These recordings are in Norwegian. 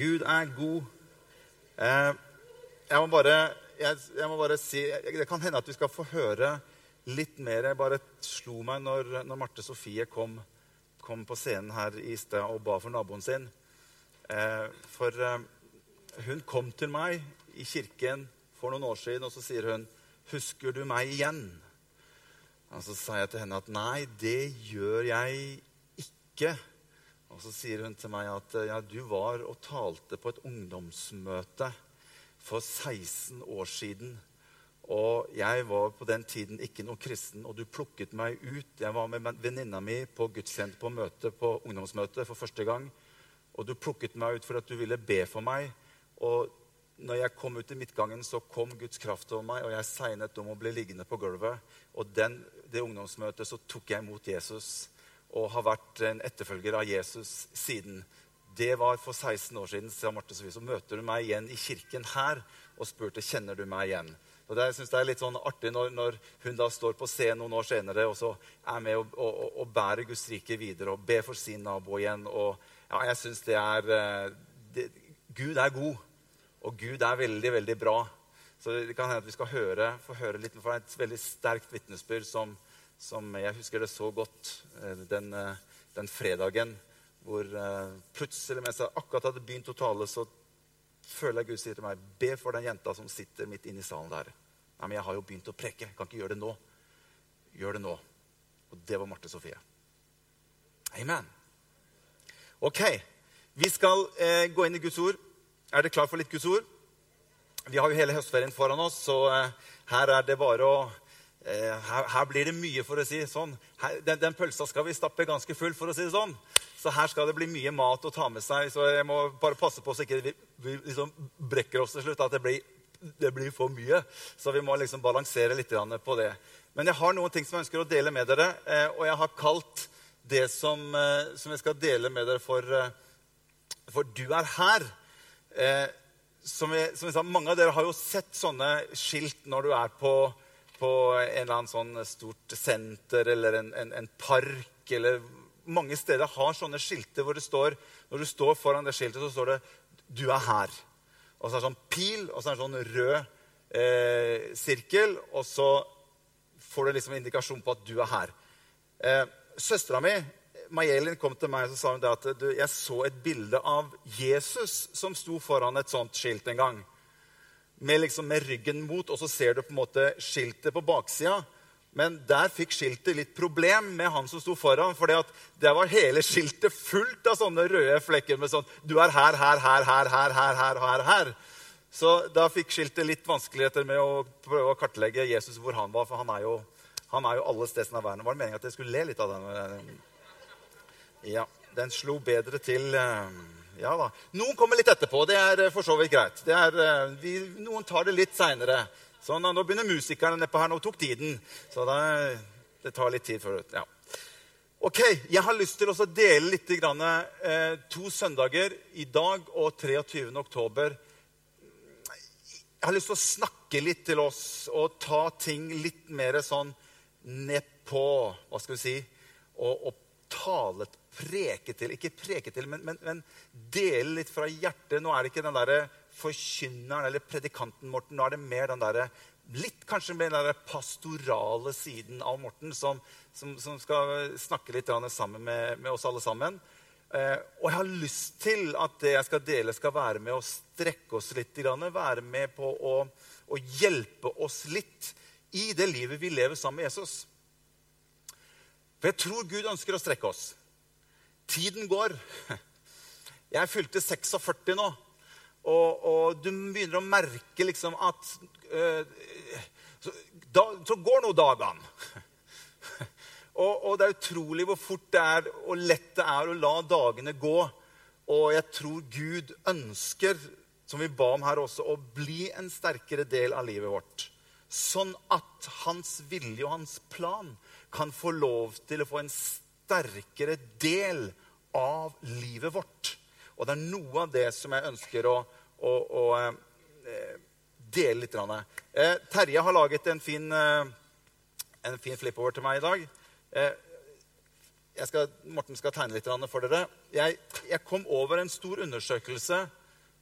Gud er god. Eh, jeg, må bare, jeg, jeg må bare si Det kan hende at vi skal få høre litt mer. Jeg bare slo meg når, når Marte Sofie kom, kom, på scenen her i sted og ba for naboen sin. Eh, for eh, hun kom til meg i kirken for noen år siden, og så sier hun 'Husker du meg igjen?' Og så sa jeg til henne at 'Nei, det gjør jeg ikke'. Og så sier hun til meg at ja, du var og talte på et ungdomsmøte for 16 år siden. Og jeg var på den tiden ikke noe kristen, og du plukket meg ut. Jeg var med venninna mi på gudstjeneste på møte, på ungdomsmøte for første gang. Og du plukket meg ut for at du ville be for meg. Og når jeg kom ut i midtgangen, så kom Guds kraft over meg, og jeg segnet om å bli liggende på gulvet. Og den, det ungdomsmøtet så tok jeg imot Jesus og har vært en etterfølger av Jesus siden. Det var for 16 år siden. sa Marte Sofie, Så møter du meg igjen i kirken her og spurte kjenner du meg igjen. Og det, jeg synes det er litt sånn artig når, når, hun da står på scenen noen år senere og så er med og, og, og bærer Guds rike videre og ber for sin nabo igjen. Og ja, jeg syns det er eh, det, Gud er god, og Gud er veldig, veldig bra. Så det kan hende at vi skal høre, få høre litt, er et veldig sterkt vitnesbyrd som, som jeg husker det så godt eh, den, eh, den fredagen hvor eh, plutselig, mens jeg akkurat hadde begynt å tale, så føler jeg Gud sier til meg, be for den jenta som sitter midt inne i salen der. Nei, men jeg har jo begynt å preke. Jeg kan ikke gjøre det nå. Gjør det nå. Og det var Marte Sofie. Amen. Ok, vi skal eh, gå inn i Guds ord. Er dere klar for litt Guds ord? Vi har jo hele høstferien foran oss, så eh, her er det bare å her, her, blir det mye, for å si sånn. Her, den, den, pølsa skal vi stappe ganske full, for å si sånn. Så her skal det bli mye mat å ta med seg. Så jeg må bare passe på så ikke vi, vi liksom brekker oss til slutt. At det blir, det blir, for mye. Så vi må liksom balansere litt på det. Men jeg har noen ting som jeg ønsker å dele med dere. Eh, og jeg har kalt det som, eh, som jeg skal dele med dere, for, for du er her. Som jeg, som jeg sa, mange av dere har jo sett sånne skilt når du er på på en eller annen sånn stort senter eller en, en, en, park eller Mange steder har sånne skilter hvor det står Når du står foran det skiltet, så står det 'Du er her'. Og så er det sånn pil, og så er det sånn rød eh, sirkel, og så får du liksom indikasjon på at du er her. Eh, Søstera mi, Mayelin, kom til meg og sa hun at du, jeg så et bilde av Jesus som sto foran et sånt skilt en gang med, liksom, med, ryggen mot, og så ser du på en måte skiltet på baksida. Men der fikk skiltet litt problem med han som sto foran. For der var hele skiltet fullt av sånne røde flekker med sånn Du er her, her, her, her, her, her, her, her, her. Så da fikk skiltet litt vanskeligheter med å prøve å kartlegge Jesus hvor han var. For han er jo, han er jo alle steder av verden. Var det meningen at jeg skulle le litt av den? Ja, den slo bedre til. Eh, ja da. Noen kommer litt etterpå. Det er eh, for så vidt greit. Er, eh, vi, noen tar det litt seinere. Sånn, nå begynner musikerne nedpå her. Nå tok tiden. Så det, det tar litt tid før ja. Ok, Jeg har lyst til å dele litt grann, eh, to søndager, i dag og 23. oktober. Jeg har lyst til å snakke litt til oss og ta ting litt mer sånn nedpå Hva skal vi si? Og, og tale preke til. Ikke preke til, men, men, men, dele litt fra hjertet. Nå er det ikke den der forkynneren eller predikanten Morten. Nå er det mer den derre litt kanskje mer den der pastorale siden av Morten som, som, som skal snakke litt sammen med, med oss alle sammen. Eh, og jeg har lyst til at det jeg skal dele, skal være med å strekke oss litt. Være med på å, å hjelpe oss litt i det livet vi lever sammen med Jesus. For jeg tror Gud ønsker å strekke oss. Tiden går. Jeg fylte 46 nå. Og, og du begynner å merke liksom at øh, så, da, så, går nå dagene. og, og, det er utrolig hvor fort det er og lett det er å la dagene gå. Og jeg tror Gud ønsker, som vi ba om her også, å bli en sterkere del av livet vårt. Sånn at hans vilje og hans plan kan få lov til å få en sterkere del av livet vårt. Og det er noe av det som jeg ønsker å, å, å eh, dele litt. Eh, Terje har laget en fin, eh, flippover til meg i dag. Eh, skal, Morten skal tegne litt for dere. Jeg, jeg, kom over en stor undersøkelse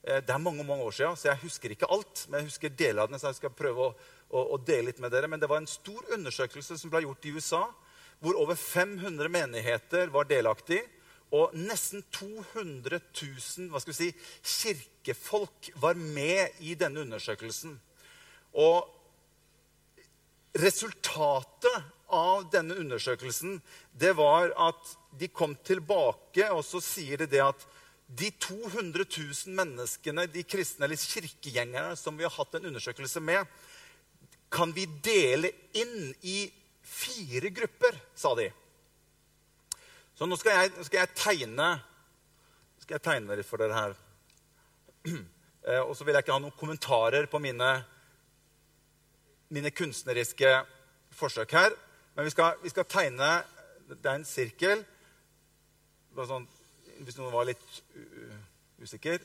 Eh, det er mange mange år siden, så jeg husker ikke alt. Men jeg husker deler av den, så jeg skal prøve å, å, å dele litt med dere. Men det var en stor undersøkelse som ble gjort i USA, hvor over 500 menigheter var delaktig. Og nesten 200 000 hva skal vi si, kirkefolk var med i denne undersøkelsen. Og resultatet av denne undersøkelsen det var at de kom tilbake, og så sier de det at de 200 000 menneskene, de kristne eller kirkegjengerne som vi har hatt en undersøkelse med, kan vi dele inn i fire grupper, sa de. Så nå skal jeg, skal jeg tegne skal jeg tegne litt for dere her. Eh, og så vil jeg ikke ha noen kommentarer på mine, mine kunstneriske forsøk her. Men vi skal, vi skal tegne Det er en sirkel. Sånn, hvis noen var litt usikker.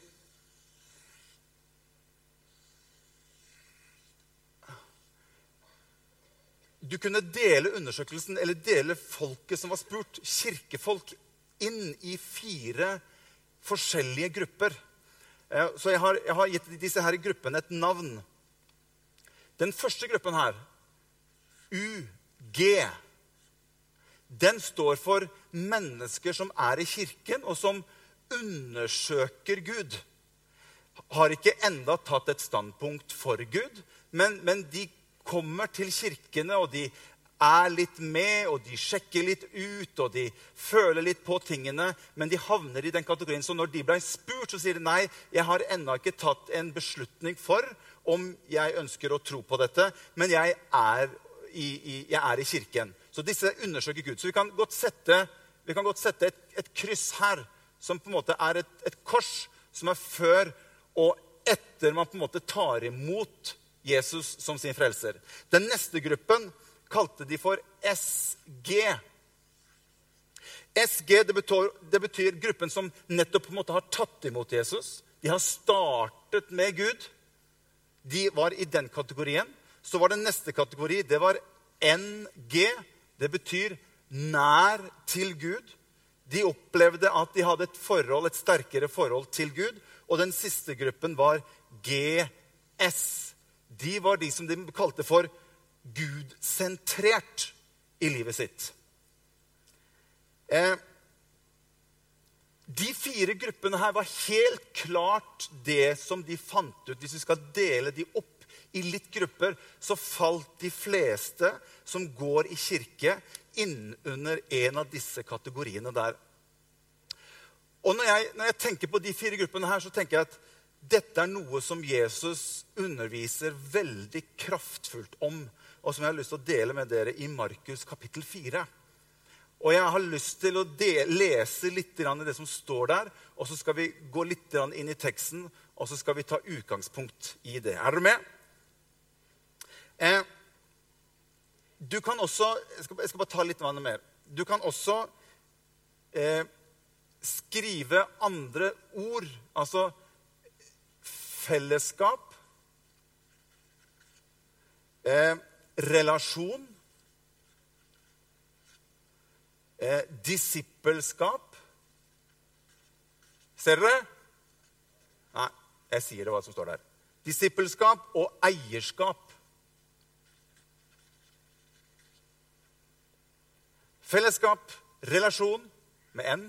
Du kunne dele undersøkelsen, eller dele folket som var spurt, kirkefolk, inn i fire forskjellige grupper. Eh, så jeg har, jeg har gitt disse her gruppene et navn. Den første gruppen her, UG, den står for mennesker som er i kirken, og som undersøker Gud. Har ikke enda tatt et standpunkt for Gud, men, men de kommer til kirkene, og de er litt med, og de sjekker litt ut, og de føler litt på tingene, men de havner i den kategorien. Så når de ble spurt, så sier de nei, jeg har ennå ikke tatt en beslutning for om jeg ønsker å tro på dette, men jeg er i, i, jeg er i kirken. Så disse undersøker Gud. Så vi kan godt sette, kan godt sette et, et, kryss her, som på en måte er et, et kors som er før og etter man på en måte tar imot Jesus som sin frelser. Den neste gruppen kalte de for SG. SG det betyr, det betyr, gruppen som nettopp på en måte har tatt imot Jesus. De har startet med Gud. De var i den kategorien. Så var det neste kategori. Det var NG. Det betyr nær til Gud. De opplevde at de hadde et forhold, et sterkere forhold til Gud. Og den siste gruppen var GS de var de som de kalte for gudsentrert i livet sitt. Eh, de fire gruppene her var helt klart det som de fant ut. Hvis vi skal dele de opp i litt grupper, så falt de fleste som går i kirke, innunder en av disse kategoriene der. Og når jeg, når jeg tenker på de fire gruppene her, så tenker jeg at dette er noe som Jesus underviser veldig kraftfullt om, og som jeg har lyst til å dele med dere i Markus kapittel 4. Og jeg har lyst til å lese litt i det som står der, og så skal vi gå litt inn i teksten, og så skal vi ta utgangspunkt i det. Er dere med? Eh, du kan også jeg skal, jeg skal, bare ta litt mer. Du kan også eh, skrive andre ord. Altså fellesskap, eh, relasjon, eh, disippelskap. Ser dere? Nei, jeg sier det hva som står der. Disippelskap og eierskap. Fellesskap, relasjon med N,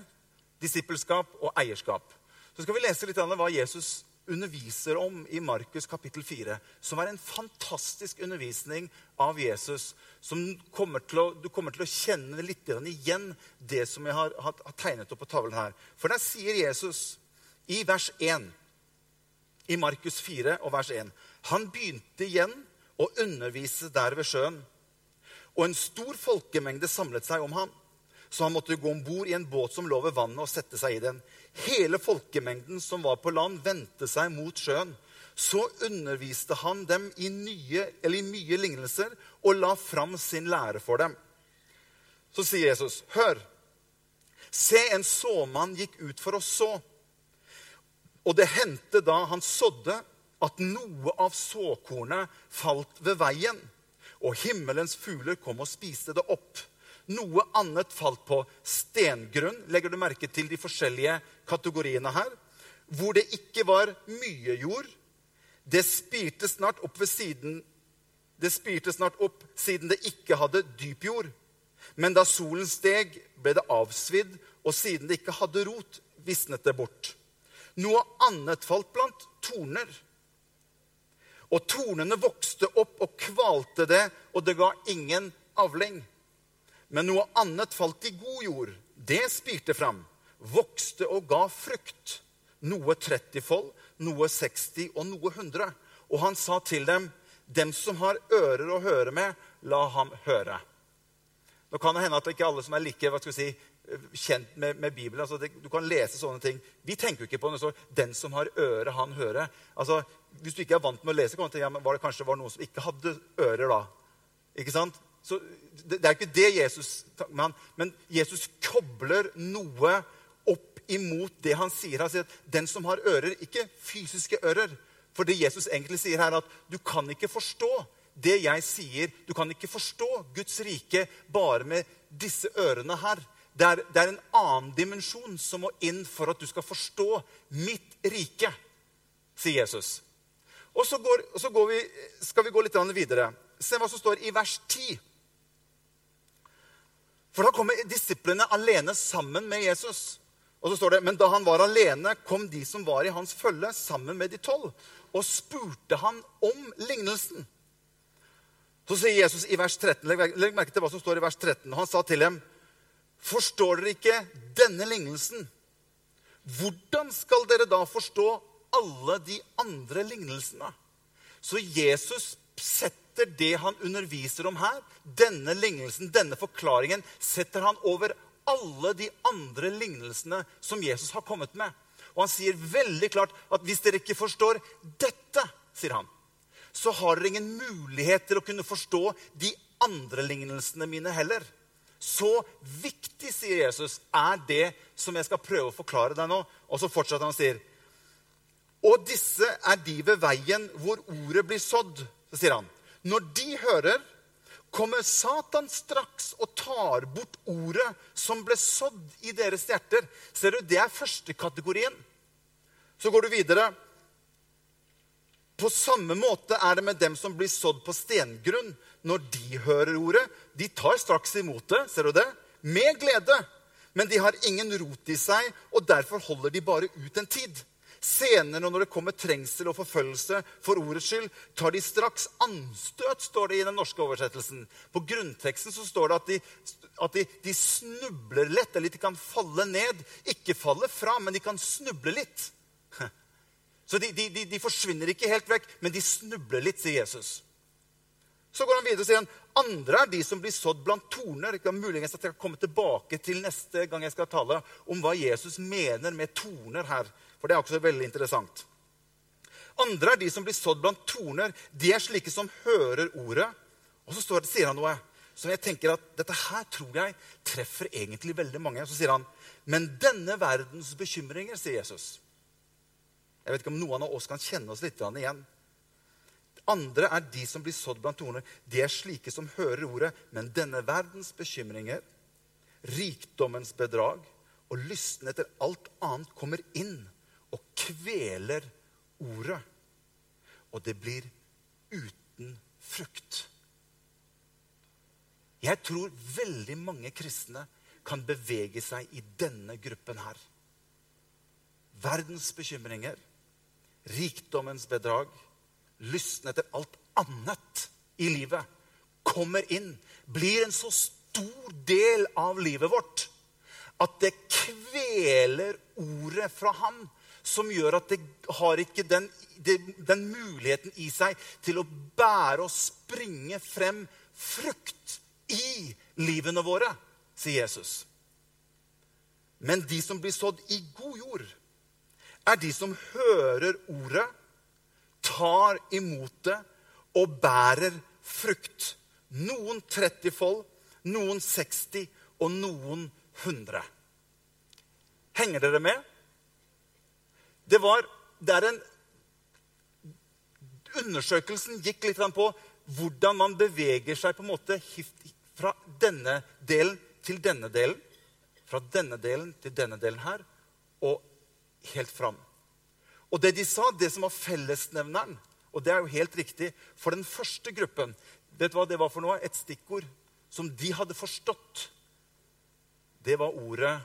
disippelskap og eierskap. Så skal vi lese litt av hva Jesus underviser om i Markus kapittel 4, som er en fantastisk undervisning av Jesus. som kommer å, Du kommer til å kjenne litt igjen det som jeg har, har, har tegnet opp på tavlen her. For der sier Jesus i vers 1, i Markus 4 og vers 1 Han begynte igjen å undervise der ved sjøen. Og en stor folkemengde samlet seg om ham så han måtte gå om bord i en båt som lå ved vannet, og sette seg i den. Hele folkemengden som var på land, vendte seg mot sjøen. Så underviste han dem i, nye, i mye lignelser og la fram sin lære for dem. Så sier Jesus, 'Hør, se, en såmann gikk ut for å så.' Og det hendte da han sådde, at noe av såkornet falt ved veien, og himmelens fugler kom og spiste det opp. Noe annet falt på stengrunn. Legger du merke til de forskjellige kategoriene her? hvor det ikke var mye jord. Det spirte snart opp ved siden Det spirte snart opp siden det ikke hadde dyp jord. Men da solen steg, ble det avsvidd, og siden det ikke hadde rot, visnet det bort. Noe annet falt blant torner. Og tornene vokste opp og kvalte det, og det ga ingen avling. Men noe annet falt i god jord. Det spirte fram, vokste og ga frukt. Noe 30-fold, noe 60 og noe 100. Og han sa til dem, dem som har ører å høre med, la ham høre. Nå kan det hende at det ikke er alle som er like hva skal vi si, kjent med, med Bibelen. Altså, det, du kan lese sånne ting. Vi tenker jo ikke på det så 'Den som har øre, han hører'. Altså, Hvis du ikke er vant med å lese, kan du tenke, ja, men var det kanskje var noen som ikke hadde ører da. Ikke sant? Så det, det er ikke det Jesus men, men Jesus kobler noe opp imot det han sier. Han sier at 'den som har ører', ikke fysiske ører. For det Jesus egentlig sier her, er at du kan ikke forstå det jeg sier. Du kan ikke forstå Guds rike bare med disse ørene her. Det er, det er, en annen dimensjon som må inn for at du skal forstå mitt rike, sier Jesus. Og så, går, så går vi, skal vi gå litt videre. Se hva som står i vers 10. For da kommer disiplene alene sammen med Jesus. Og så står det, Men da han var alene, kom de som var i hans følge, sammen med de tolv, og spurte han om lignelsen. Så sier Jesus i vers 13, Legg merke til hva som står i vers 13. Han sa til dem, Forstår dere ikke denne lignelsen? Hvordan skal dere da forstå alle de andre lignelsene? Så Jesus setter det han underviser om her, denne lignelsen, denne forklaringen, setter han over alle de andre lignelsene som Jesus har kommet med. Og han sier veldig klart at hvis dere ikke forstår dette, sier han, så har dere ingen mulighet til å kunne forstå de andre lignelsene mine heller. Så viktig, sier Jesus, er det som jeg skal prøve å forklare deg nå. Og så fortsetter han og sier Og disse er de ved veien hvor ordet blir sådd. Så sier han Når de hører, kommer Satan straks og tar bort ordet som ble sådd i deres hjerter. Ser du, Det er første kategorien. Så går du videre. På samme måte er det med dem som blir sådd på stengrunn. Når de hører ordet, de tar straks imot det, ser du det? Med glede. Men de har ingen rot i seg, og derfor holder de bare ut en tid. Senere, når det kommer trengsel og forfølgelse for ordets skyld, tar de straks anstøt, står det i den norske oversettelsen. På grunnteksten så står det at de, at de, de snubler lett, eller de kan falle ned. Ikke falle fra, men de kan snuble litt. Så de, de, de, forsvinner ikke helt vekk, men de snubler litt, sier Jesus. Så går han videre og sier han, andre er de som blir sådd blant torner. Det kan muligens at jeg kan komme tilbake til neste gang jeg skal tale om hva Jesus mener med torner her. For det er også veldig interessant. Andre er de som blir sådd blant torner. De er slike som hører ordet. Og så det, sier han noe som jeg tenker at dette her tror jeg treffer egentlig veldig mange. Så sier han, men denne verdens bekymringer, sier Jesus jeg vet ikke om noen av oss kan kjenne oss litt igjen. Andre er de som blir sådd blant torner. De er slike som hører ordet, men denne verdens bekymringer, rikdommens bedrag og lysten etter alt annet kommer inn og kveler ordet. Og det blir uten frukt. Jeg tror veldig mange kristne kan bevege seg i denne gruppen her. Verdens bekymringer rikdommens bedrag, lysten etter alt annet i livet, kommer inn, blir en så stor del av livet vårt at det kveler ordet fra ham, som gjør at det har ikke den, den muligheten i seg til å bære og springe frem frukt i livene våre, sier Jesus. Men de som blir sådd i god jord, er de som hører ordet, tar imot det og bærer frukt. Noen 30-fold, noen 60 og noen 100. Henger dere med? Det var det er en Undersøkelsen gikk litt på hvordan man beveger seg på en måte fra denne delen til denne delen. Fra denne delen til denne delen her. Og helt fram. Og det de sa, det som var fellesnevneren, og det er jo helt riktig For den første gruppen, vet du hva det var for noe? Et stikkord som de hadde forstått. Det var ordet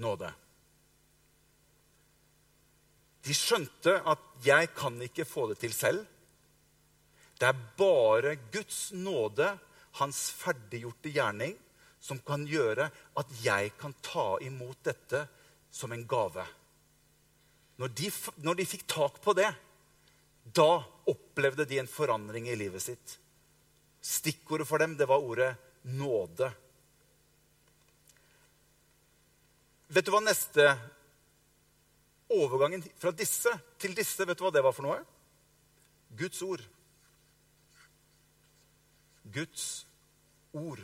nåde. De skjønte at 'jeg kan ikke få det til selv'. Det er bare Guds nåde, hans ferdiggjorte gjerning, som kan gjøre at jeg kan ta imot dette som en gave. Når de, når de fikk tak på det, da opplevde de en forandring i livet sitt. Stikkordet for dem det var ordet nåde. Vet du hva neste overgangen fra disse til disse, vet du hva det var for noe? Guds ord. Guds ord.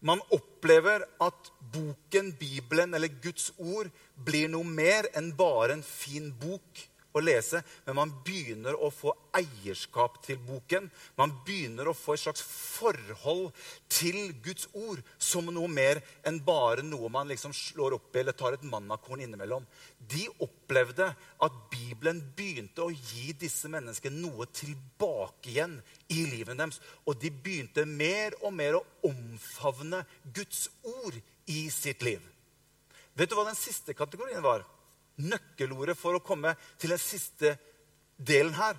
Man opplever at boken, Bibelen eller Guds ord blir noe mer enn bare en fin bok å lese, men man begynner å få eierskap til boken. Man begynner å få et slags forhold til Guds ord som noe mer enn bare noe man liksom slår opp i eller tar et mannakorn innimellom. De opplevde at Bibelen begynte å gi disse menneskene noe tilbake igjen i livet deres. Og de begynte mer og mer å omfavne Guds ord i sitt liv. Vet du hva den siste kategorien var? Nøkkelordet for å komme til den siste delen her.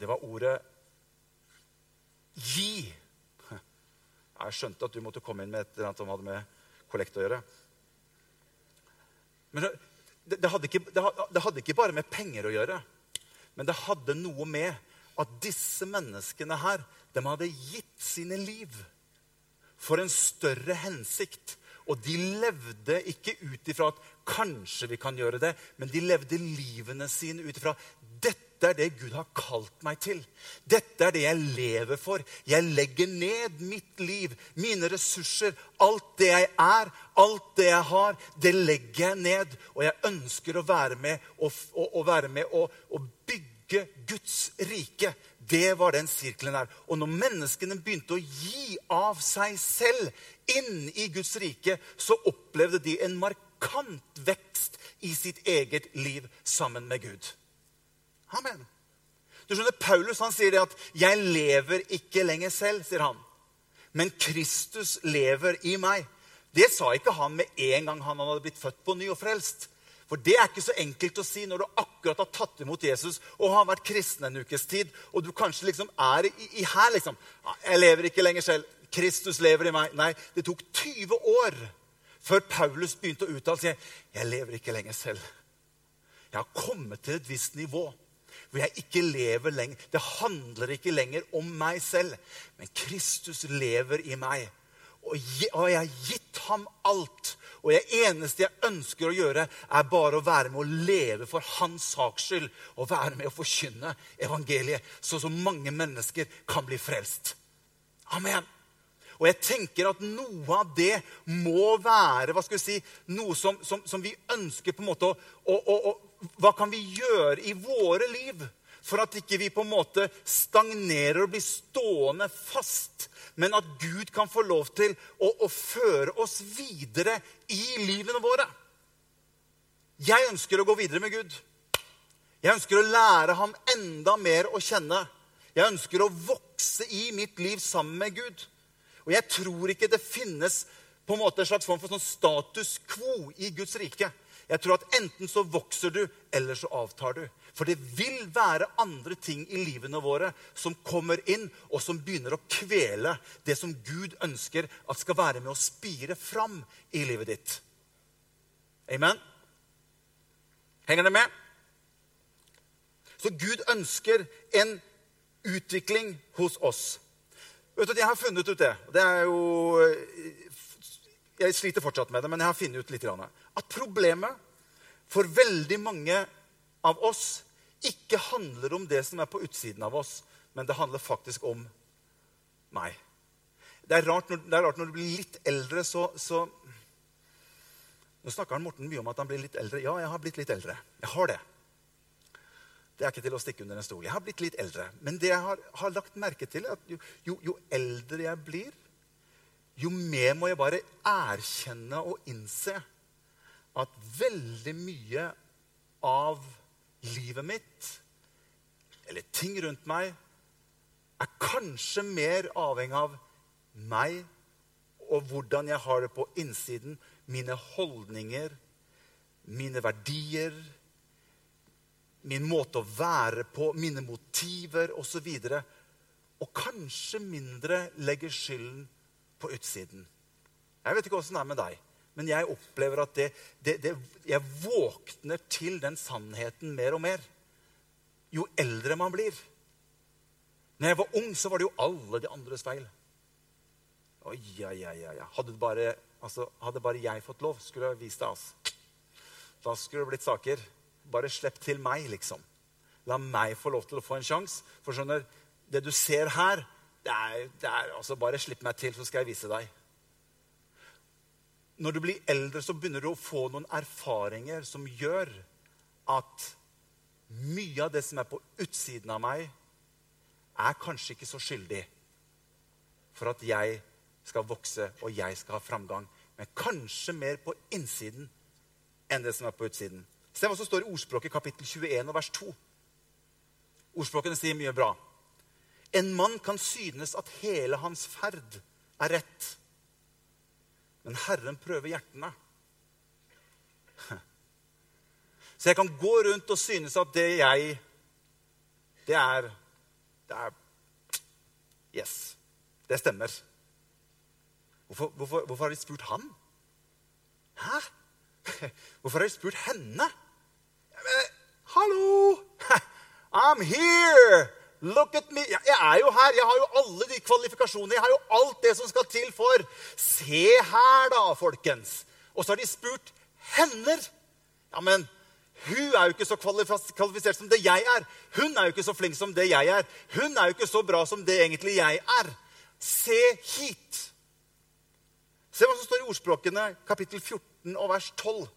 Det var ordet 'gi'. Jeg skjønte at du måtte komme inn med et eller annet som hadde med kollekt å gjøre. Men det, hadde ikke, det, det hadde ikke bare med penger å gjøre. Men det hadde noe med at disse menneskene her, de hadde gitt sine liv for en større hensikt og de levde ikke ut ifra at kanskje vi kan gjøre det, men de levde livene sine ut ifra dette er det Gud har kalt meg til. Dette er det jeg lever for. Jeg legger ned mitt liv, mine ressurser, alt det jeg er, alt det jeg har. Det legger jeg ned. Og jeg ønsker å være med og, og, og, være med og, og bygge Guds rike. Det var den sirkelen der. Og når menneskene begynte å gi av seg selv inn i Guds rike, så opplevde de en markant vekst i sitt eget liv sammen med Gud. Amen. Du skjønner, Paulus han sier det at 'jeg lever ikke lenger selv', sier han. Men Kristus lever i meg. Det sa ikke han med en gang han hadde blitt født på ny og frelst. For det er ikke så enkelt å si når du akkurat har tatt imot Jesus og har vært kristen en ukes tid, og du kanskje liksom er i, i her, liksom. Jeg lever ikke lenger selv. Kristus lever i meg. Nei, det tok 20 år før Paulus begynte å uttale seg. Jeg lever ikke lenger selv. Jeg har kommet til et visst nivå hvor jeg ikke lever lenger. Det handler ikke lenger om meg selv, men Kristus lever i meg. Og jeg har gitt ham alt. Og det eneste jeg ønsker å gjøre, er bare å være med å leve for hans saks skyld. Og være med å forkynne evangeliet, så så mange mennesker kan bli frelst. Amen. Og jeg tenker at noe av det må være hva skal vi si, noe som, som, som vi ønsker på en måte å, å, å, å Hva kan vi gjøre i våre liv for at ikke vi på en måte stagnerer og blir stående fast men at Gud kan få lov til å, å føre oss videre i livene våre. Jeg ønsker å gå videre med Gud. Jeg ønsker å lære ham enda mer å kjenne. Jeg ønsker å vokse i mitt liv sammen med Gud. Og jeg tror ikke det finnes på en måte en slags form for sånn status quo i Guds rike. Jeg tror at enten så vokser du, eller så avtar du. For det vil være andre ting i livene våre som kommer inn, og som begynner å kvele det som Gud ønsker at skal være med å spire fram i livet ditt. Amen? Henger dere med? Så Gud ønsker en utvikling hos oss. Vet du, Jeg har funnet ut det. Det er jo Jeg sliter fortsatt med det, men jeg har funnet ut litt. At problemet for veldig mange av oss ikke handler om det som er på utsiden av oss, men det handler faktisk om meg. Det er rart når, er rart når du blir litt eldre, så, så Nå snakker Morten mye om at han blir litt eldre. Ja, jeg har blitt litt eldre. Jeg har det. Det er ikke til å stikke under en stol. Jeg har blitt litt eldre. Men det jeg har, har lagt merke til, er at jo, jo, jo eldre jeg blir, jo mer må jeg bare erkjenne og innse at veldig mye av livet mitt, eller ting rundt meg, er kanskje mer avhengig av meg og hvordan jeg har det på innsiden. Mine holdninger, mine verdier, min måte å være på, mine motiver osv. Og, så og kanskje mindre legger skylden på utsiden. Jeg vet ikke åssen det er med deg, men jeg opplever at det, det, det, jeg våkner til den sannheten mer og mer jo eldre man blir. Når jeg var ung, så var det jo alle de andres feil. Oi, ja, ja, ja. Hadde bare, altså, hadde bare jeg fått lov, skulle jeg vist deg. Altså. Da skulle det blitt saker. Bare slipp til meg, liksom. La meg få lov til å få en sjanse. For skjønner, det du ser her, det er, det er altså Bare slipp meg til, så skal jeg vise deg. Når du blir eldre, så begynner du å få noen erfaringer som gjør at mye av det som er på utsiden av meg, er kanskje ikke så skyldig for at jeg skal vokse og jeg skal ha framgang. Men kanskje mer på innsiden enn det som er på utsiden. Se hva som står i ordspråket kapittel 21 og vers 2. Ordspråkene sier mye bra. En mann kan synes at hele hans ferd er rett. Men Herren prøver hjertene. Så jeg kan gå rundt og synes at det jeg Det er Det er Yes. Det stemmer. Hvorfor, hvorfor, hvorfor har de spurt han? Hæ? Hvorfor har de spurt henne? Hallo! I'm here! Look at me! Jeg er jo her. Jeg har jo alle de kvalifikasjonene. Jeg har jo alt det som skal til for Se her, da, folkens. Og så har de spurt hender. Ja, men hun er jo ikke så kvalifisert som det jeg er. Hun er jo ikke så flink som det jeg er. Hun er jo ikke så bra som det egentlig jeg er. Se hit. Se hva som står i ordspråkene, kapittel 14 og vers 12.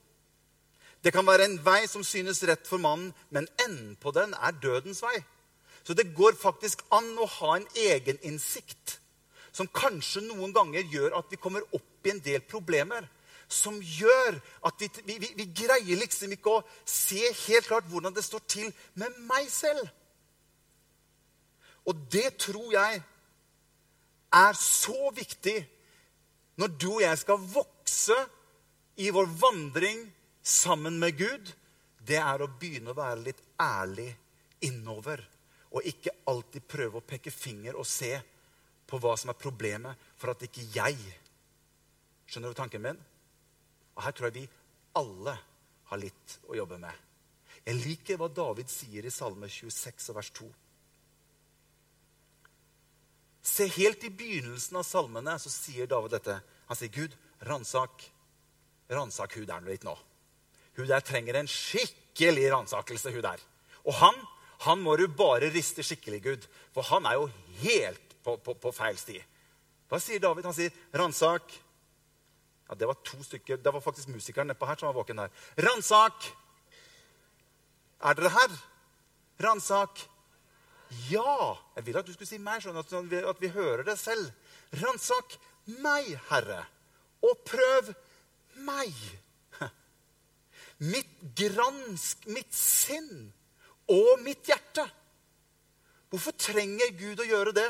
Det kan være en vei som synes rett for mannen, men enden på den er dødens vei. Så det går faktisk an å ha en egeninnsikt som kanskje noen ganger gjør at vi kommer opp i en del problemer. Som gjør at vi, vi, vi, greier liksom ikke å se helt klart hvordan det står til med meg selv. Og det tror jeg er så viktig når du og jeg skal vokse i vår vandring sammen med Gud, det er å begynne å være litt ærlig innover. Og ikke alltid prøve å peke finger og se på hva som er problemet, for at ikke jeg Skjønner du tanken min? Og Her tror jeg vi alle har litt å jobbe med. Jeg liker hva David sier i Salme 26 vers 2. Se, helt i begynnelsen av salmene så sier David dette. Han sier, 'Gud, ransak ransak hun der litt nå.' Hun der trenger en skikkelig ransakelse, hun der. Og han han må du bare riste skikkelig, Gud. For han er jo helt på, på, på feil sti. Hva sier David? Han sier, 'Ransak' Ja, Det var to stykker. Det var faktisk musikeren nedpå her som var våken her. 'Ransak'. Er dere her? Ransak. Ja! Jeg vil at du skulle si meg, sånn at, vi, at vi hører det selv. Ransak meg, Herre, og prøv meg. Mitt gransk, mitt sinn og mitt hjerte. Hvorfor trenger Gud å gjøre det?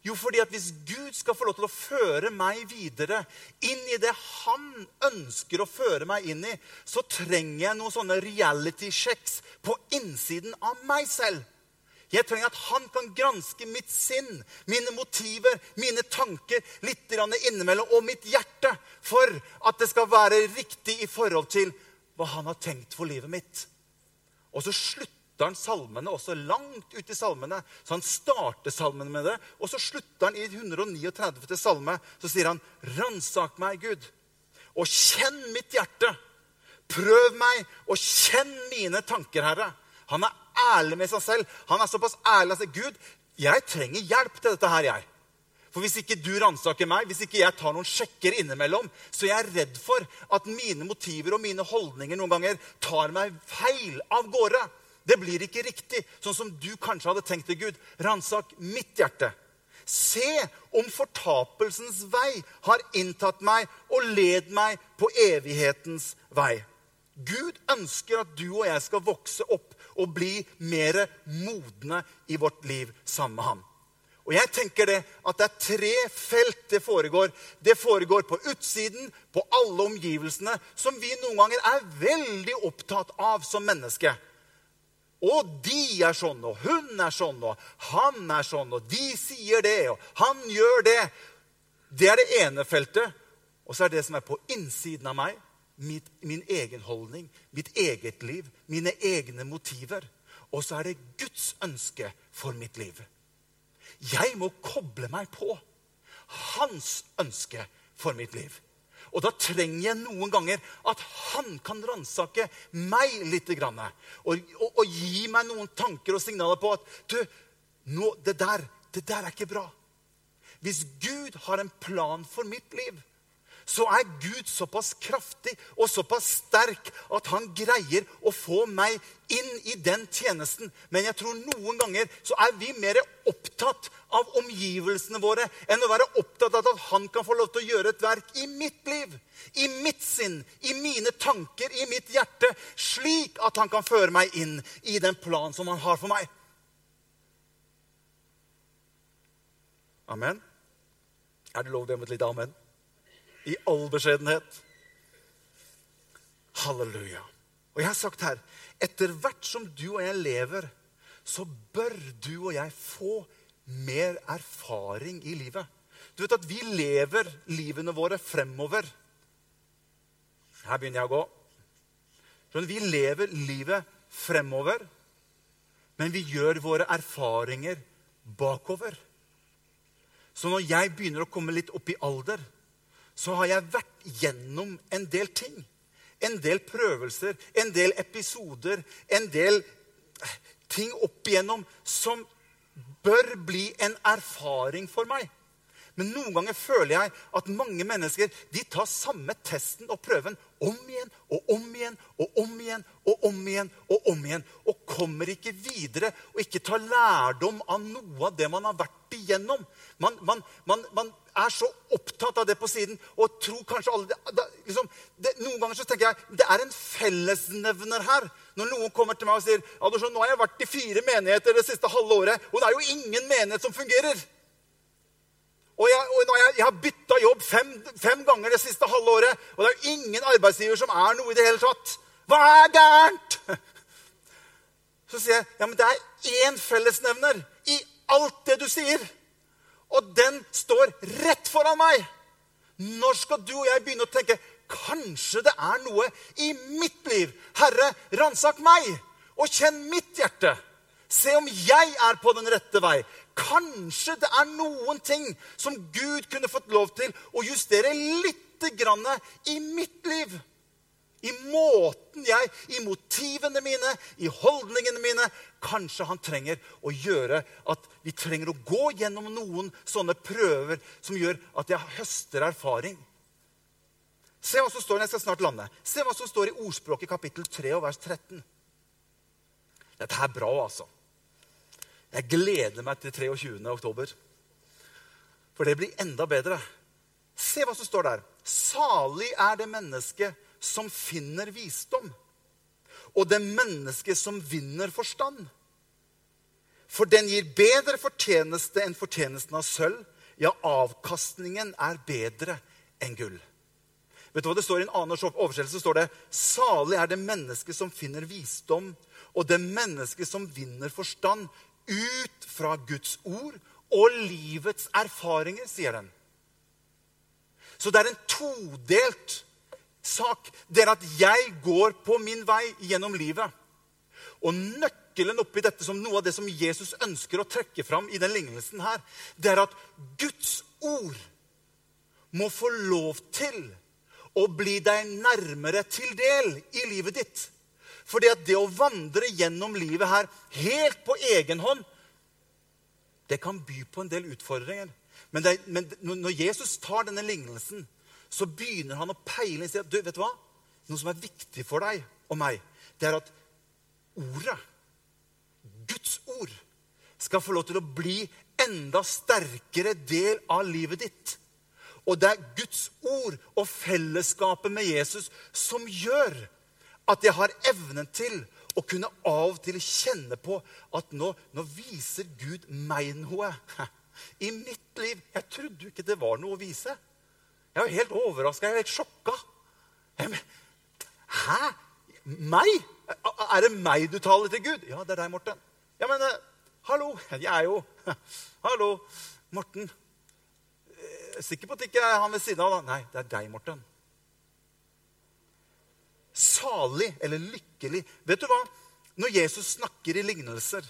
Jo, fordi at hvis Gud skal få lov til å føre meg videre inn i det han ønsker å føre meg inn i, så trenger jeg noen sånne reality checks på innsiden av meg selv. Jeg trenger at han kan granske mitt sinn, mine motiver, mine tanker litt innimellom, og mitt hjerte, for at det skal være riktig i forhold til hva han har tenkt for livet mitt. Og så slutter han salmene også langt ut i salmene. Så han starter salmene med det, og så slutter han i 139. salme. Så sier han, 'Ransak meg, Gud, og kjenn mitt hjerte.' 'Prøv meg, og kjenn mine tanker, Herre.' Han er ærlig med seg selv. Han er såpass ærlig at Gud, jeg trenger hjelp til dette her, jeg. For hvis ikke du ransaker meg, hvis ikke jeg tar noen sjekker innimellom, så jeg er redd for at mine motiver og mine holdninger noen ganger tar meg feil av gårde. Det blir ikke riktig, sånn som du kanskje hadde tenkt det, Gud. Ransak mitt hjerte. Se om fortapelsens vei har inntatt meg og led meg på evighetens vei. Gud ønsker at du og jeg skal vokse opp og bli mer modne i vårt liv sammen med ham. Og jeg tenker det at det er tre felt det foregår. Det foregår på utsiden, på alle omgivelsene, som vi noen ganger er veldig opptatt av som menneske. Og de er sånn, og hun er sånn, og han er sånn, og de sier det, og han gjør det. Det er det ene feltet. Og så er det som er på innsiden av meg, mitt, min egen holdning, mitt eget liv, mine egne motiver. Og så er det Guds ønske for mitt liv. Jeg må koble meg på hans ønske for mitt liv. Og da trenger jeg noen ganger at han kan ransake meg litt. Og, og, og, gi meg noen tanker og signaler på at du, nå, det, der, det der er ikke bra. Hvis Gud har en plan for mitt liv, så er Gud såpass kraftig og såpass sterk at han greier å få meg inn i den tjenesten. Men jeg tror noen ganger så er vi mer opptatt av omgivelsene våre enn å være opptatt av at han kan få lov til å gjøre et verk i mitt liv, i mitt sinn, i mine tanker, i mitt hjerte, slik at han kan føre meg inn i den planen som han har for meg. Amen. Er det lov til å gi et lite amen? I all beskjedenhet. Halleluja. Og jeg har sagt her etter hvert som du og jeg lever, så bør du og jeg få mer erfaring i livet. Du vet at vi lever livene våre fremover. Her begynner jeg å gå. Vi lever livet fremover, men vi gjør våre erfaringer bakover. Så når jeg begynner å komme litt opp i alder, så har jeg vært gjennom en del ting. En del prøvelser, en del episoder, en del eh, ting opp igjennom som bør bli en erfaring for meg. Men noen ganger føler jeg at mange mennesker de tar samme testen og prøven om igjen og om igjen og om igjen og om igjen og om igjen. Og kommer ikke videre og ikke tar lærdom av noe av det man har vært igjennom. Man, man, man, man er så opptatt av det på siden og tror kanskje alle det, liksom, det, Noen ganger så tenker jeg det er en fellesnevner her. Når noen kommer til meg og sier ja, nå har jeg vært i fire menigheter det siste halve året, og det er jo ingen menighet som fungerer. Og jeg, og jeg, jeg har bytta jobb fem, fem, ganger det siste halve året, og det er jo ingen arbeidsgiver som er noe i det hele tatt. Hva er gærent? Så sier jeg ja, men det er én fellesnevner i alt det du sier. Og den står rett foran meg. Når skal du og jeg begynne å tenke kanskje det er noe i mitt liv? Herre, ransak meg og kjenn mitt hjerte. Se om jeg er på den rette vei. Kanskje det er noen ting som Gud kunne fått lov til å justere lite grann i mitt liv. I måten jeg, i motivene mine, i holdningene mine. Kanskje han trenger å gjøre at vi trenger å gå gjennom noen sånne prøver som gjør at jeg høster erfaring. Se hva som står jeg skal snart lande. Se hva som står i ordspråket kapittel 3 og vers 13. Dette er bra, altså. Jeg gleder meg til 23. oktober. For det blir enda bedre. Se hva som står der. Salig er det mennesket som finner visdom, og det mennesket som vinner forstand. For den gir bedre fortjeneste enn fortjenesten av sølv. Ja, avkastningen er bedre enn gull. Vet du hva det står I en annen oversettelse står det Salig er det mennesket som finner visdom, og det mennesket som vinner forstand ut fra Guds ord og livets erfaringer, sier den. Så det er en todelt sak. Det er at jeg går på min vei gjennom livet. Og nøkkelen oppi dette som noe av det som Jesus ønsker å trekke fram i den lignelsen her, det er at Guds ord må få lov til å bli deg nærmere til del i livet ditt. Fordi at det å vandre gjennom livet her helt på egen hånd, det kan by på en del utfordringer. Men, det, men når Jesus tar denne lignelsen, så begynner han å peile inn du, vet du hva? Noe som er viktig for deg og meg, det er at ordet, Guds ord, skal få lov til å bli enda sterkere del av livet ditt. Og det er Guds ord og fellesskapet med Jesus som gjør at jeg har evnen til å kunne av og til kjenne på at nå, nå viser Gud meg noe i mitt liv. Jeg trodde jo ikke det var noe å vise. Jeg var helt overraska. Jeg var helt sjokka. Hæ? Meg? Er det meg du taler til Gud? Ja, det er deg, Morten. Ja, men uh, hallo. Jeg er jo Hallo, Morten. Eh, sikker på at det ikke er han ved siden av? da? Nei, det er deg, Morten. Salig eller lykkelig. Vet du hva? Når Jesus snakker i lignelser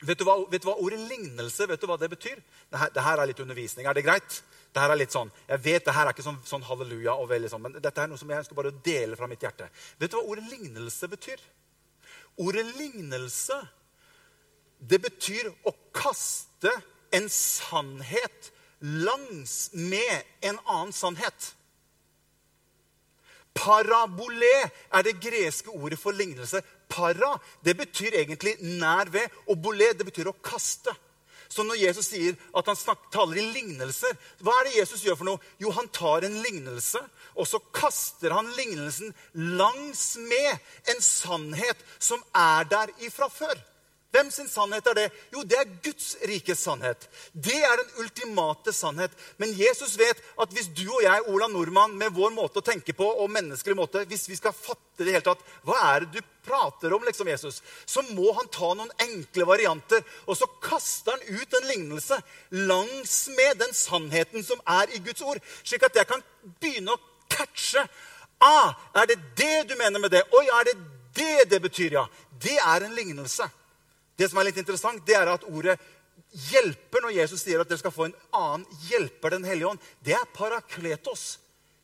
Vet du, hva, vet du hva ordet lignelse vet du hva det betyr? Dette, dette er litt undervisning. Er det greit? Dette er litt sånn, Jeg vet det her er ikke sånn, sånn halleluja, og veldig sånn, men dette er noe som jeg skal bare dele fra mitt hjerte. Vet du hva ordet lignelse betyr? Ordet lignelse, det betyr å kaste en sannhet langs med en annen sannhet. Parabolé er det greske ordet for lignelse. Para det betyr egentlig nær ved, og bolé det betyr å kaste. Så når Jesus sier at han snakker, taler i lignelser, hva er det Jesus gjør for noe? Jo, han tar en lignelse, og så kaster han lignelsen langs med en sannhet som er der ifra før. Hvem sin sannhet er det? Jo, det er Guds rikes sannhet. Det er den ultimate sannhet. Men Jesus vet at hvis du og jeg, Ola Nordmann, med vår måte å tenke på og menneskelig måte, hvis vi skal fatte det hele tatt, hva er det du prater om, liksom, Jesus, så må han ta noen enkle varianter, og så kaster han ut en lignelse langs med den sannheten som er i Guds ord, slik at jeg kan begynne å catche. Ah, er det det du mener med det? Oi, er det det det betyr, ja? Det er en lignelse. Det som er litt interessant, det er at ordet hjelper, når Jesus sier at dere skal få en annen hjelper, Den hellige ånd, det er parakletos.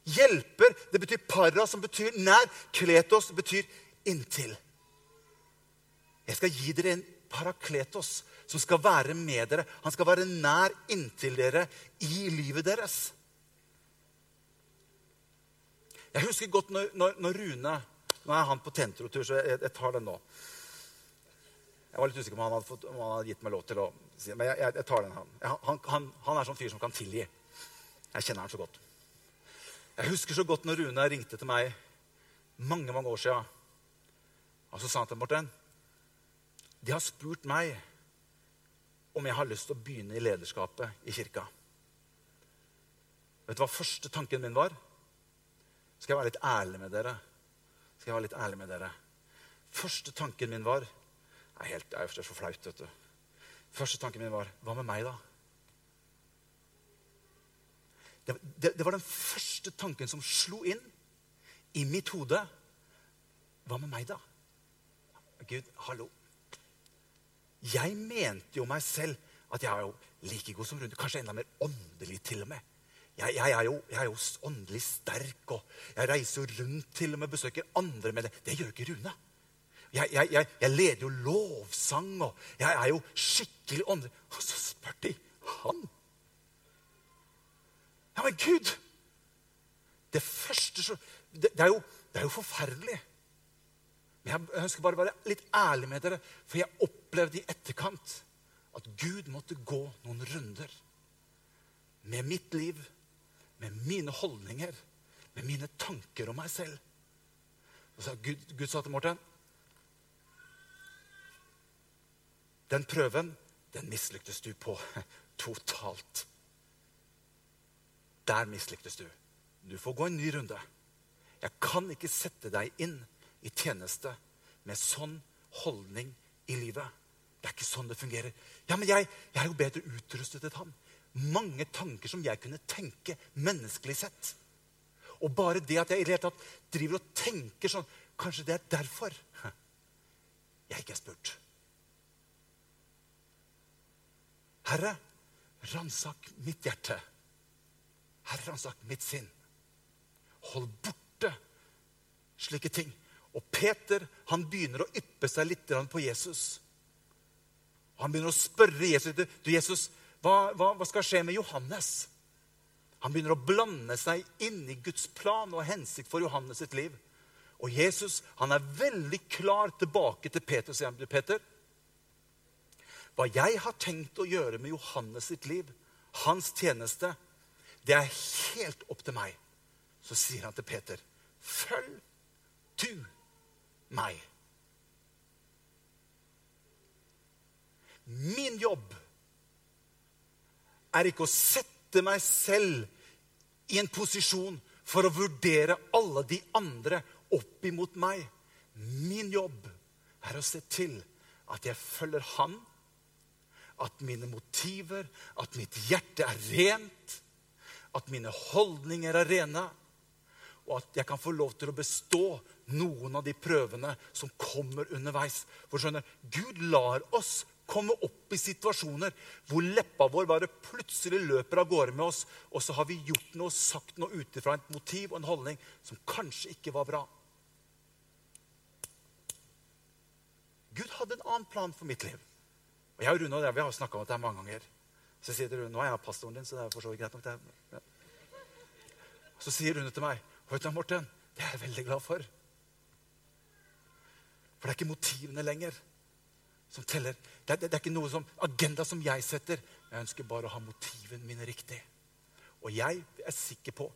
Hjelper, det betyr para, som betyr nær. Kletos betyr inntil. Jeg skal gi dere en parakletos som skal være med dere. Han skal være nær inntil dere i livet deres. Jeg husker godt når, når, når Rune Nå er han på tentrotur, så jeg, jeg tar den nå. Jeg var litt usikker på om han hadde, fått, om han hadde gitt meg lov til å si Men jeg, jeg, jeg tar den, han. Han, han. han, er sånn fyr som kan tilgi. Jeg kjenner han så godt. Jeg husker så godt når Rune ringte til meg mange mange år siden. Og så sa han til Morten De har spurt meg om jeg har lyst til å begynne i lederskapet i kirka. Vet du hva første tanken min var? Skal jeg være litt ærlig med dere? Skal jeg være litt ærlig med dere? Første tanken min var er, helt, det er så flaut. vet du. Første tanken min var hva med meg, da? Det, det, det, var den første tanken som slo inn i mitt hode. Hva med meg, da? Gud, hallo. Jeg mente jo meg selv at jeg er jo like god som Rune. Kanskje enda mer åndelig, til og med. Jeg, jeg, er jo, jeg, er jo, åndelig sterk, og jeg reiser jo rundt til og med besøker andre med det. Det gjør ikke Rune. Jeg, jeg, jeg, jeg leder jo lovsang, og jeg er jo skikkelig åndelig. Og så spør de han. Ja, men Gud Det første så det, det, er jo, det, er jo, forferdelig. Men jeg ønsker bare å være litt ærlig med dere, for jeg opplevde i etterkant at Gud måtte gå noen runder med mitt liv, med mine holdninger, med mine tanker om meg selv. Og så Gud, Gud sa til Morten Den prøven, den mislyktes du på totalt. Der mislyktes du. Du får gå en ny runde. Jeg kan ikke sette deg inn i tjeneste med sånn holdning i livet. Det er ikke sånn det fungerer. Ja, men jeg, jeg er jo bedre utrustet enn han. Mange tanker som jeg kunne tenke menneskelig sett. Og bare det at jeg i det hele tatt driver og tenker sånn Kanskje det er derfor jeg ikke er spurt. Herre, ransak mitt hjerte. Herre, ransak mitt sinn. Hold borte slike ting. Og Peter han begynner å yppe seg litt på Jesus. Han begynner å spørre Jesus du Jesus, hva, hva, hva skal skje med Johannes. Han begynner å blande seg inn i Guds plan og hensikt for Johannes sitt liv. Og Jesus han er veldig klar tilbake til Peter og sier Peter, Hva jeg har tenkt å gjøre med Johannes sitt liv, hans tjeneste, det er helt opp til meg. Så sier han til Peter, følg du meg. Min jobb er ikke å sette meg selv i en posisjon for å vurdere alle de andre opp imot meg. Min jobb er å se til at jeg følger Han, at mine motiver, at mitt hjerte er rent, at mine holdninger er rene, og at jeg kan få lov til å bestå noen av de prøvene som kommer underveis. For skjønner, Gud lar oss komme opp i situasjoner hvor leppa vår bare plutselig løper av gårde med oss, og så har vi gjort noe, sagt noe ut ifra et motiv og en holdning som kanskje ikke var bra. Gud hadde en annen plan for mitt liv. Og jeg og Rune og det, vi har snakka om dette mange ganger. Så jeg sier til Rune nå er jeg pastoren din, så det er for så vidt greit nok. det. Så sier Rune til meg Vet du, Morten, det er jeg veldig glad for. For det er ikke motivene lenger som teller. Det er, det er ikke noe som, agenda som jeg setter. Jeg ønsker bare å ha motivene mine riktig. Og jeg er sikker på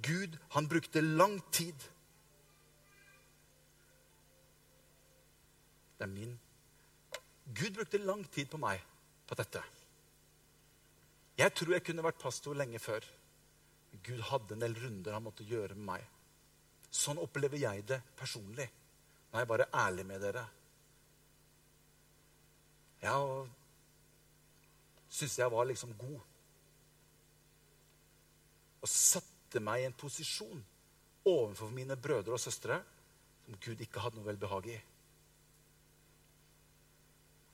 Gud, han brukte lang tid Det er min Gud brukte lang tid på meg på dette. Jeg tror jeg kunne vært pastor lenge før. Gud hadde en del runder han måtte gjøre med meg. Sånn opplever jeg det personlig. Nå er jeg bare ærlig med dere. Jeg syntes jeg var liksom god. Og satte meg i en posisjon overfor mine brødre og søstre som Gud ikke hadde noe velbehag i.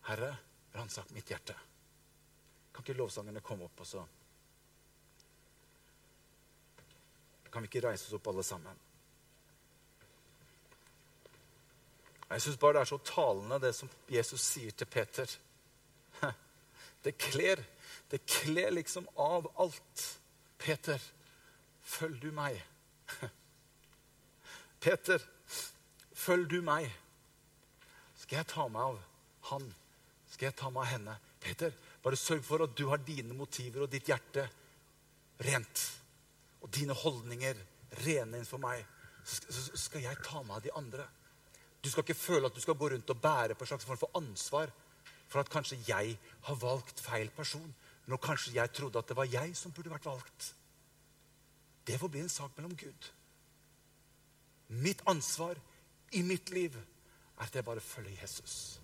Herre, ransak mitt hjerte. Kan ikke lovsangerne komme opp, og så Kan vi ikke reise oss opp alle sammen? Jeg syns bare det er så talende, det som Jesus sier til Peter. Det kler det kler liksom av alt. Peter, følg du meg. Peter, følg du meg. Skal jeg ta meg av han? Skal jeg ta meg av henne? Peter, bare sørg for at du har dine motiver og ditt hjerte rent. Og dine holdninger rene innenfor meg. Så skal jeg ta meg av de andre. Du skal ikke føle at du skal gå rundt og bære på en slags form for ansvar for at kanskje jeg har valgt feil person, når kanskje jeg trodde at det var jeg som burde vært valgt. Det får bli en sak mellom Gud. Mitt ansvar i mitt liv er at jeg bare følger Jesus.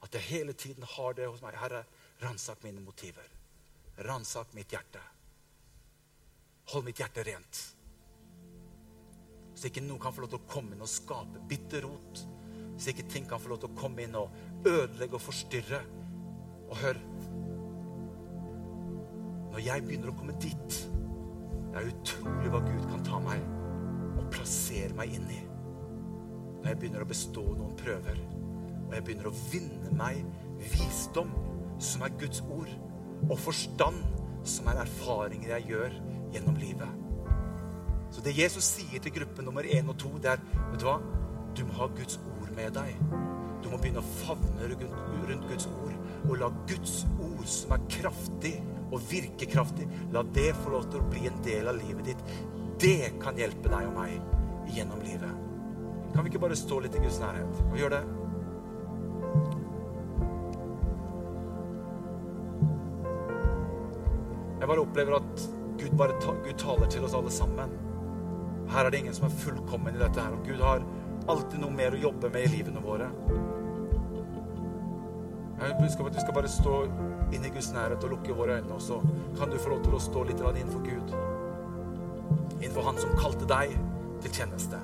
At jeg hele tiden har det hos meg. Herre, ransak mine motiver. Ransak mitt hjerte. Hold mitt hjerte rent. Så ikke noen kan få lov til å komme inn og skape bitter rot. Så ikke ting kan få lov til å komme inn og ødelegge og forstyrre. Og hør Når jeg begynner å komme dit, det er utrolig hva Gud kan ta meg og plassere meg inn i. Når jeg begynner å bestå noen prøver, og jeg begynner å vinne meg visdom, som er Guds ord, og forstand, som er erfaringer jeg gjør gjennom livet. Så det Jesus sier til gruppe nummer én og to, det er vet du hva? Du må ha Guds ord med deg. Du må begynne å favne rundt Guds ord. Og la Guds ord, som er kraftig og virkekraftig, la det få lov til å bli en del av livet ditt. Det kan hjelpe deg og meg gjennom livet. Kan vi ikke bare stå litt i Guds nærhet og gjøre det? Bare opplever at Gud, bare ta, Gud taler til oss alle sammen. Her er det ingen som er fullkommen i dette her. Og Gud har alltid noe mer å jobbe med i livene våre. Jeg ønsker at vi skal bare stå inn i Guds nærhet og lukke våre øyne, og så kan du få lov til å stå litt innenfor Gud. Innenfor Han som kalte deg til tjeneste.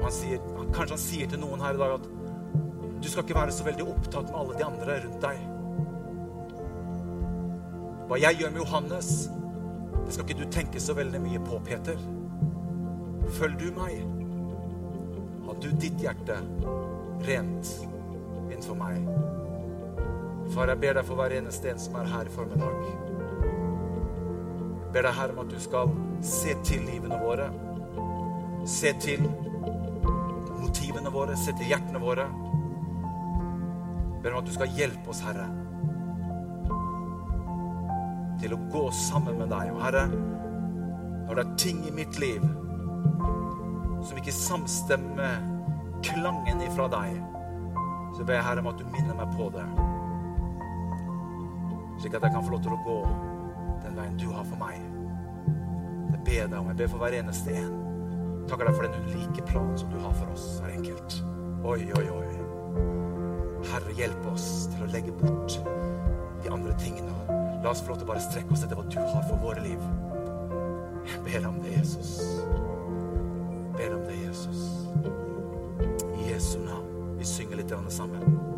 Han sier, kanskje han sier til noen her i dag at du skal ikke være så veldig opptatt med alle de andre rundt deg. Hva jeg gjør med Johannes, det skal ikke du tenke så veldig mye på, Peter. Følg du meg. Har du ditt hjerte rent innenfor meg? Far, jeg ber deg for hver eneste en som er her i formiddag. Jeg ber deg, Herre, om at du skal se til livene våre. Se til motivene våre, se til hjertene våre. Jeg ber om at du skal hjelpe oss, Herre, til å gå sammen med deg. Og Herre, når det er ting i mitt liv som ikke samstemmer klangen ifra deg, så ber jeg Herre om at du minner meg på det. Slik at jeg kan få lov til å gå den veien du har for meg. Det ber jeg deg om. Jeg ber for hver eneste en. Takker deg for den unike planen som du har for oss hver enkelt. Oi, oi, oi. Herre, hjelp oss til å legge bort de andre tingene. La oss få lov til å bare strekke oss etter hva du har for våre liv. Jeg ber om det, Jesus. Jeg ber om det, Jesus. I Jesu navn. Vi synger litt sammen.